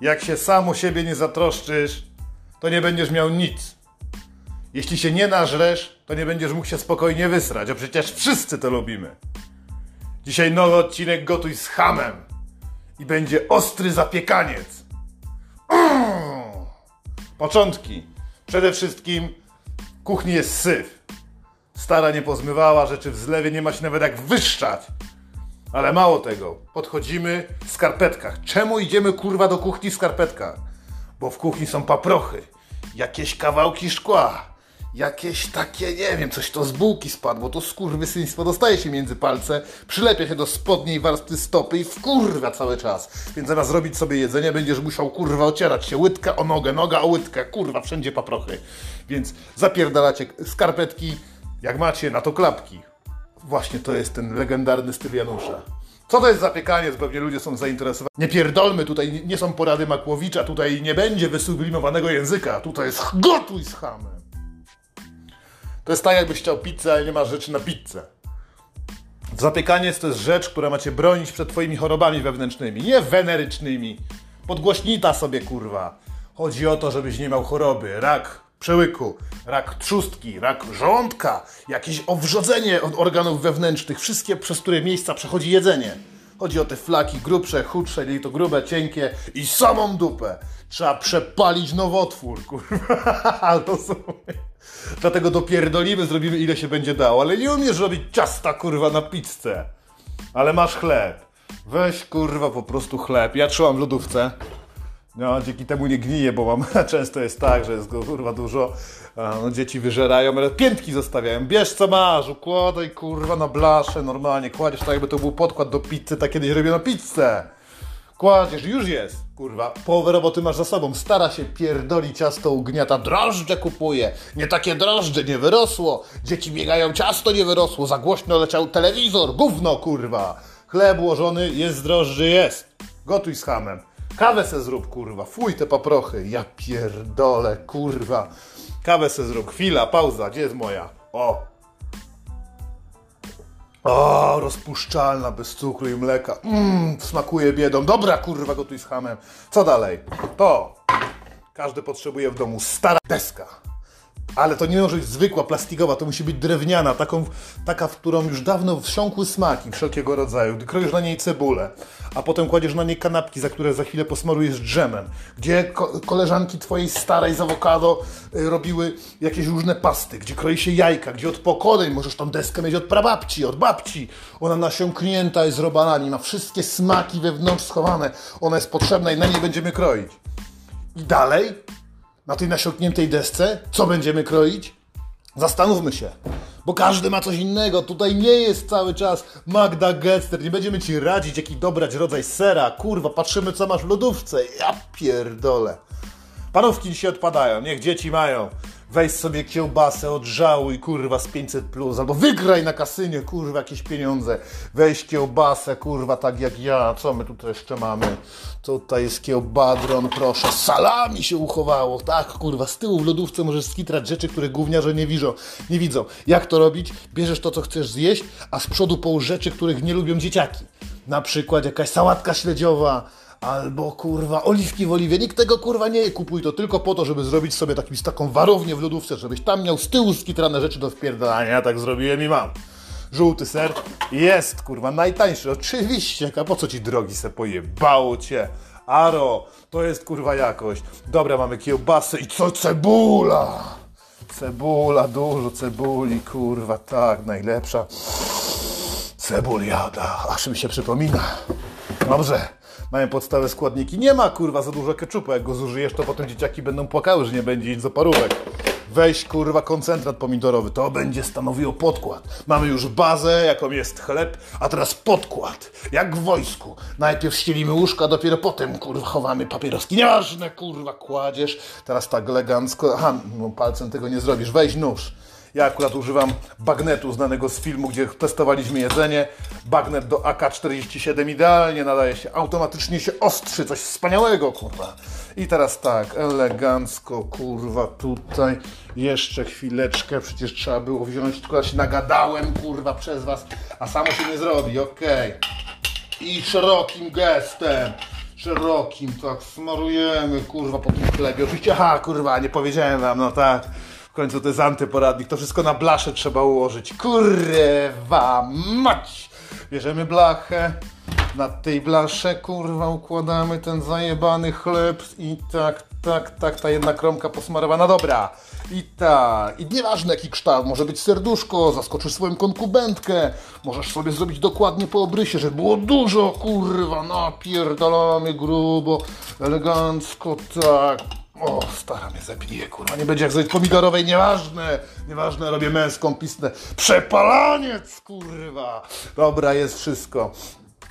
Jak się sam o siebie nie zatroszczysz, to nie będziesz miał nic. Jeśli się nie nażresz, to nie będziesz mógł się spokojnie wysrać, a przecież wszyscy to lubimy. Dzisiaj nowy odcinek Gotuj z hamem i będzie ostry zapiekaniec. Mm. Początki. Przede wszystkim kuchni jest syf. Stara nie pozmywała rzeczy w zlewie, nie ma się nawet jak wyszczać. Ale mało tego, podchodzimy w skarpetkach. Czemu idziemy kurwa do kuchni w skarpetkach? Bo w kuchni są paprochy, jakieś kawałki szkła, jakieś takie, nie wiem, coś to z bułki spadło, to skurwysyństwo dostaje się między palce, przylepia się do spodniej warstwy stopy i wkurwa cały czas. Więc zamiast zrobić sobie jedzenie, będziesz musiał kurwa ocierać się łydka o nogę, noga o łydkę, kurwa, wszędzie paprochy. Więc zapierdalacie skarpetki, jak macie, na to klapki. Właśnie to jest ten legendarny styl Janusza. Co to jest zapiekaniec? Pewnie ludzie są zainteresowani. Nie pierdolmy, tutaj nie są porady Makłowicza, tutaj nie będzie wysublimowanego języka, tutaj jest gotuj z hamem. To jest tak, jakbyś chciał pizzę, ale nie masz rzeczy na pizzę. Zapiekaniec to jest rzecz, która macie bronić przed twoimi chorobami wewnętrznymi, nie wenerycznymi. Podgłośnita sobie, kurwa. Chodzi o to, żebyś nie miał choroby, rak przełyku, rak trzustki, rak żołądka, jakieś owrzodzenie od organów wewnętrznych, wszystkie, przez które miejsca przechodzi jedzenie. Chodzi o te flaki grubsze, chudsze, nie to grube, cienkie i samą dupę. Trzeba przepalić nowotwór, kurwa. Dlatego dopierdolimy, zrobimy ile się będzie dało. Ale nie umiesz robić ciasta, kurwa, na pizzę. Ale masz chleb. Weź, kurwa, po prostu chleb. Ja trzymam w lodówce. No, dzięki temu nie gnije, bo mam często jest tak, że jest go kurwa dużo. No, dzieci wyżerają, ale piętki zostawiają. Bierz co masz, układaj kurwa na blaszę normalnie. Kładziesz tak, jakby to był podkład do pizzy, tak kiedyś robiono pizzę. Kładziesz, już jest, kurwa. Połowę roboty masz za sobą. Stara się pierdoli ciasto, ugniata. Drożdże kupuje. Nie takie drożdże, nie wyrosło. Dzieci biegają, ciasto nie wyrosło. Za głośno leciał telewizor. Gówno, kurwa. Chleb ułożony, jest drożdży, jest. Gotuj z hamem. Kawę se zrób, kurwa. Fuj te paprochy. Ja pierdolę, kurwa. Kawę se zrób. Chwila, pauza. Gdzie jest moja? O. O, rozpuszczalna, bez cukru i mleka. Mmm, smakuje biedą. Dobra, kurwa, gotuj z hamem. Co dalej? To. Każdy potrzebuje w domu stara deska. Ale to nie może być zwykła, plastikowa, to musi być drewniana, taką, taka, w którą już dawno wsiąkły smaki wszelkiego rodzaju. Gdy kroisz na niej cebulę, a potem kładziesz na niej kanapki, za które za chwilę posmarujesz dżemem. Gdzie ko koleżanki twojej starej z awokado y, robiły jakieś różne pasty, gdzie kroi się jajka, gdzie od pokoleń możesz tą deskę mieć od prababci, od babci. Ona nasiąknięta jest robalami, ma wszystkie smaki wewnątrz schowane. Ona jest potrzebna i na niej będziemy kroić. I dalej na tej nasiąkniętej desce, co będziemy kroić? Zastanówmy się, bo każdy ma coś innego. Tutaj nie jest cały czas Magda Gester. Nie będziemy ci radzić, jaki dobrać rodzaj sera. Kurwa, patrzymy, co masz w lodówce. Ja pierdolę. Panówki dzisiaj odpadają, niech dzieci mają. Weź sobie kiełbasę od żału i kurwa z 500 plus, albo wygraj na kasynie, kurwa, jakieś pieniądze. Weź kiełbasę, kurwa, tak jak ja. Co my tutaj jeszcze mamy? Tutaj jest kiełbadron, proszę. Salami się uchowało, tak, kurwa. Z tyłu w lodówce możesz skitrać rzeczy, które gówniarze nie widzą. Nie widzą. Jak to robić? Bierzesz to, co chcesz zjeść, a z przodu połóż rzeczy, których nie lubią dzieciaki. Na przykład jakaś sałatka śledziowa, albo kurwa oliwki w oliwie. Nikt tego kurwa nie je. Kupuj to tylko po to, żeby zrobić sobie takim, taką warownię w lodówce, żebyś tam miał z tyłu skitrane rzeczy do wpierdalania. Tak zrobiłem i mam. Żółty ser jest kurwa najtańszy. Oczywiście, a po co ci drogi se pojebało cię? Aro, to jest kurwa jakość. Dobra, mamy kiełbasę i co cebula? Cebula, dużo cebuli, kurwa, tak, najlepsza. Cebuliada, aż mi się przypomina. Dobrze. Mają podstawowe składniki. Nie ma kurwa za dużo keczupu. Jak go zużyjesz, to potem dzieciaki będą płakały, że nie będzie nic do parówek. Weź kurwa koncentrat pomidorowy, to będzie stanowiło podkład. Mamy już bazę, jaką jest chleb, a teraz podkład. Jak w wojsku. Najpierw ścielimy łóżka, dopiero potem kurwa chowamy papieroski. Nieważne kurwa kładziesz. Teraz tak elegancko. Aha, no palcem tego nie zrobisz. Weź nóż. Ja akurat używam bagnetu znanego z filmu, gdzie testowaliśmy jedzenie. Bagnet do AK-47 idealnie nadaje się, automatycznie się ostrzy, coś wspaniałego, kurwa. I teraz tak, elegancko, kurwa, tutaj jeszcze chwileczkę, przecież trzeba było wziąć, tylko ja się nagadałem, kurwa, przez was, a samo się nie zrobi, okej. Okay. I szerokim gestem szerokim, tak smarujemy, kurwa, po tym chlebie. Oczywiście, ha, kurwa, nie powiedziałem wam, no tak. W końcu to jest antyporadnik, to wszystko na blaszę trzeba ułożyć. Kurwa mać! Bierzemy blachę, na tej blasze, kurwa, układamy ten zajebany chleb i tak, tak, tak, ta jedna kromka posmarowana, dobra. I tak, i nieważne jaki kształt, może być serduszko, zaskoczysz swoją konkubentkę, możesz sobie zrobić dokładnie po obrysie, żeby było dużo, kurwa, napierdalamy grubo, elegancko, tak. O, stara mnie zabije, kurwa, nie będzie jak zrobić pomidorowej, nieważne, nieważne, robię męską pistę. Przepalaniec, kurwa. Dobra, jest wszystko.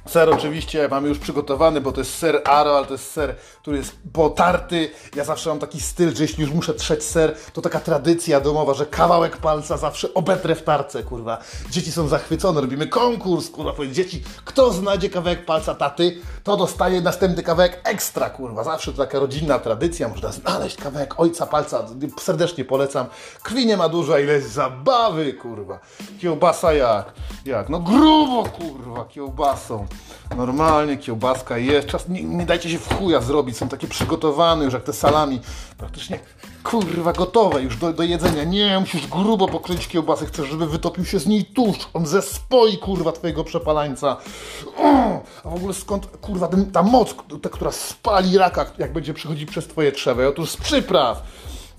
Ser oczywiście mamy już przygotowany, bo to jest ser Aro, ale to jest ser, który jest potarty. Ja zawsze mam taki styl, że jeśli już muszę trzeć ser, to taka tradycja domowa, że kawałek palca zawsze obetrę w tarce, kurwa. Dzieci są zachwycone, robimy konkurs, kurwa, powiedz dzieci, kto znajdzie kawałek palca taty, to dostaje następny kawałek ekstra, kurwa. Zawsze to taka rodzinna tradycja, można znaleźć kawałek ojca palca, serdecznie polecam. Krwi nie ma dużo, ile zabawy, kurwa. Kiełbasa jak? Jak? No grubo, kurwa, kiełbasą. Normalnie kiełbaska jest. Czas, nie, nie dajcie się w chuja zrobić. Są takie przygotowane już jak te salami. Praktycznie kurwa gotowe już do, do jedzenia. Nie, musisz grubo pokryć kiełbasę. Chcesz, żeby wytopił się z niej tłuszcz. On zespoi kurwa twojego przepalańca. A w ogóle skąd kurwa ten, ta moc, ta, która spali raka, jak będzie przechodzić przez twoje trzewo? Otóż z przypraw.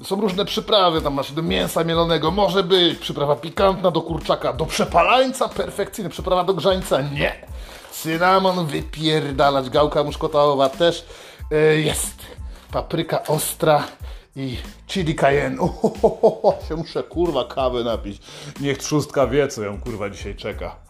Są różne przyprawy, tam masz do mięsa mielonego, może być przyprawa pikantna do kurczaka, do przepalańca perfekcyjny, przyprawa do grzańca nie. Cynamon wypierdalać, gałka muszkotałowa też yy, jest. Papryka ostra i chili cayenne. Ohohoho, się muszę kurwa kawy napić. Niech trzustka wie, co ją kurwa dzisiaj czeka.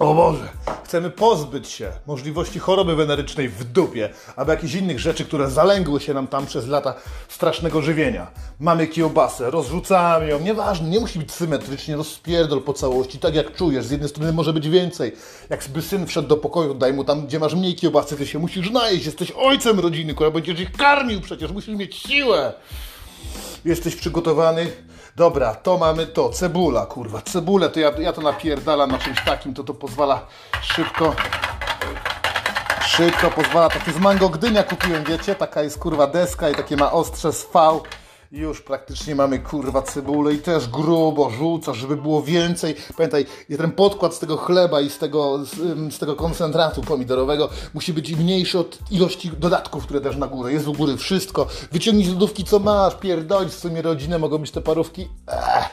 O Boże, chcemy pozbyć się możliwości choroby wenerycznej w dupie, albo jakichś innych rzeczy, które zalęgły się nam tam przez lata strasznego żywienia. Mamy kiełbasę, rozrzucamy ją, nieważne, nie musi być symetrycznie, rozpierdol po całości, tak jak czujesz. Z jednej strony może być więcej. Jakby syn wszedł do pokoju, daj mu tam, gdzie masz mniej kiełbasy, ty się musisz najeść, jesteś ojcem rodziny, która będziesz ich karmił przecież, musisz mieć siłę. Jesteś przygotowany? Dobra, to mamy to, cebula, kurwa, cebulę, to ja, ja to napierdalam na czymś takim, to to pozwala szybko, szybko pozwala, takie z mango Gdynia kupiłem, wiecie, taka jest kurwa deska i takie ma ostrze z V, już praktycznie mamy kurwa cebulę i też grubo rzuca, żeby było więcej. Pamiętaj, ten podkład z tego chleba i z tego, z, z, tego koncentratu pomidorowego musi być mniejszy od ilości dodatków, które też na górę. Jest u góry wszystko. Wyciągnij z lodówki co masz, pierdolić w sumie rodzinę, mogą być te parówki. Ech,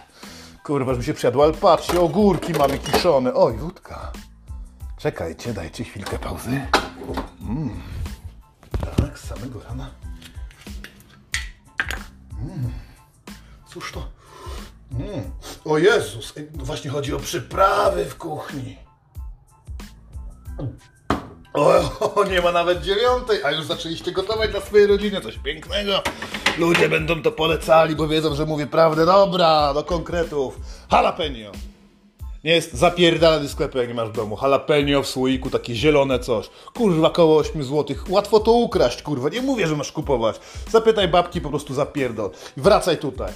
kurwa, żeby się przyjadło, ale patrzcie, ogórki mamy kiszone. Oj, wódka. Czekajcie, dajcie chwilkę pauzy. Mm. Tak, z samego rana. Mm. Cóż to? Mm. O Jezus, właśnie chodzi o przyprawy w kuchni. O, nie ma nawet dziewiątej, a już zaczęliście gotować dla swojej rodziny coś pięknego. Ludzie będą to polecali, bo wiedzą, że mówię prawdę. Dobra, do konkretów. Jalapeno. Nie jest zapierdalany sklepy, jak nie masz w domu. Jalapeno w słoiku, takie zielone coś. Kurwa, koło 8 zł. Łatwo to ukraść, kurwa. Nie mówię, że masz kupować. Zapytaj babki, po prostu zapierdol. Wracaj tutaj.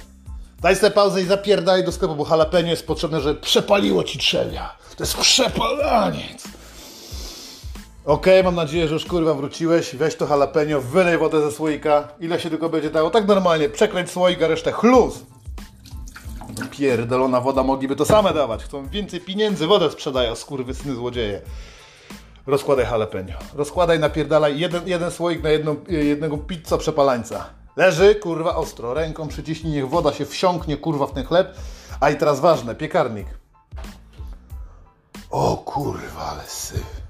Daj sobie pauzę i zapierdaj do sklepu, bo jalapeno jest potrzebne, że przepaliło ci trzewia. To jest przepalaniec. Okej, okay, mam nadzieję, że już kurwa wróciłeś. Weź to jalapeno, wylej wodę ze słoika. Ile się tylko będzie dało. Tak normalnie, przekręć słoik, a resztę chluz. Pierdolona woda, mogliby to same dawać. Chcą więcej pieniędzy, wodę sprzedają, syny złodzieje. Rozkładaj jalapeno. Rozkładaj, napierdalaj jeden, jeden słoik na jedną, jednego pizza przepalańca. Leży, kurwa, ostro. Ręką przyciśnij, niech woda się wsiąknie, kurwa, w ten chleb. A i teraz ważne, piekarnik. O kurwa, ale syf.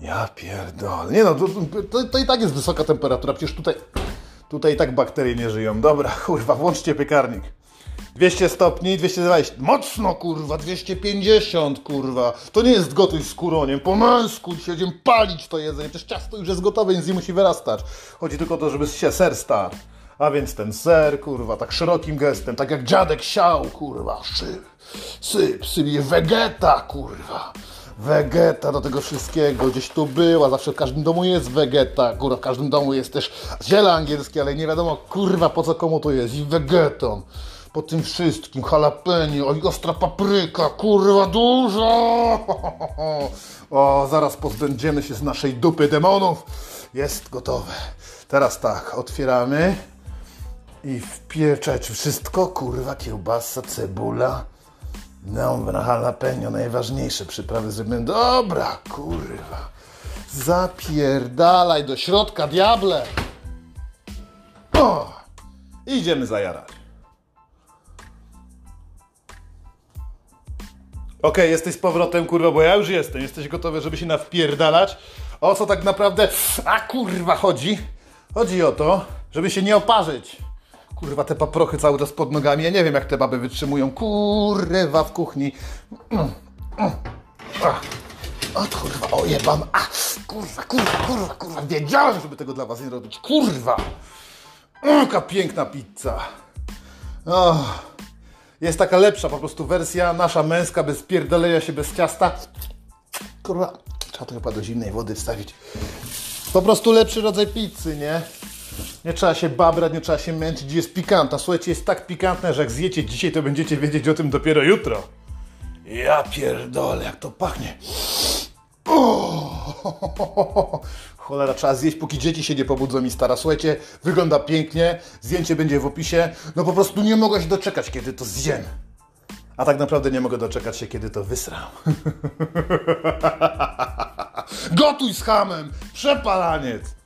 Ja pierdolę. Nie no, to, to, to, i tak jest wysoka temperatura. Przecież tutaj, tutaj i tak bakterie nie żyją. Dobra, kurwa, włączcie piekarnik. 200 stopni, 220. Mocno, kurwa, 250, kurwa. To nie jest gotuj z kuroniem. Po męsku siedzimy palić to jedzenie. Przecież ciasto już jest gotowe, więc nie musi wyrastać. Chodzi tylko o to, żeby się ser starł. A więc ten ser, kurwa, tak szerokim gestem, tak jak dziadek siał, kurwa, syp, syp, syp, wegeta, kurwa. Wegeta do tego wszystkiego, gdzieś tu była, zawsze w każdym domu jest wegeta, kurwa, w każdym domu jest też ziele angielskie, ale nie wiadomo, kurwa, po co komu to jest, i wegeton. po tym wszystkim, jalapeno, i ostra papryka, kurwa dużo! O, zaraz pozbędziemy się z naszej dupy demonów. Jest gotowe. Teraz tak, otwieramy i wpieczać wszystko, kurwa, kiełbasa, cebula. No, na jalapeno, najważniejsze przyprawy zrobimy. Dobra, kurwa. Zapierdalaj do środka, diable! O! Idziemy zajarać. Okej, jesteś z powrotem, kurwa, bo ja już jestem. Jesteś gotowy, żeby się nawpierdalać? O co tak naprawdę, a kurwa, chodzi? Chodzi o to, żeby się nie oparzyć. Kurwa, te paprochy cały czas pod nogami. Ja nie wiem, jak te baby wytrzymują. Kurwa, w kuchni. O kurwa, o jebam. A, kurwa, kurwa, kurwa, kurwa. Wiedziałem, żeby tego dla was nie robić. Kurwa. Jaka piękna pizza. Jest taka lepsza po prostu wersja, nasza męska, bez pierdolenia się, bez ciasta. Kurwa, trzeba to chyba do zimnej wody wstawić. Po prostu lepszy rodzaj pizzy, nie? Nie trzeba się babrać, nie trzeba się męczyć, jest pikanta. Słuchajcie, jest tak pikantne, że jak zjecie dzisiaj, to będziecie wiedzieć o tym dopiero jutro. Ja pierdolę, jak to pachnie. Cholera, trzeba zjeść, póki dzieci się nie pobudzą i stara. Słuchajcie, wygląda pięknie, zdjęcie będzie w opisie. No po prostu nie mogę się doczekać, kiedy to zjem. A tak naprawdę nie mogę doczekać się, kiedy to wysram. Gotuj z hamem! Przepalaniec!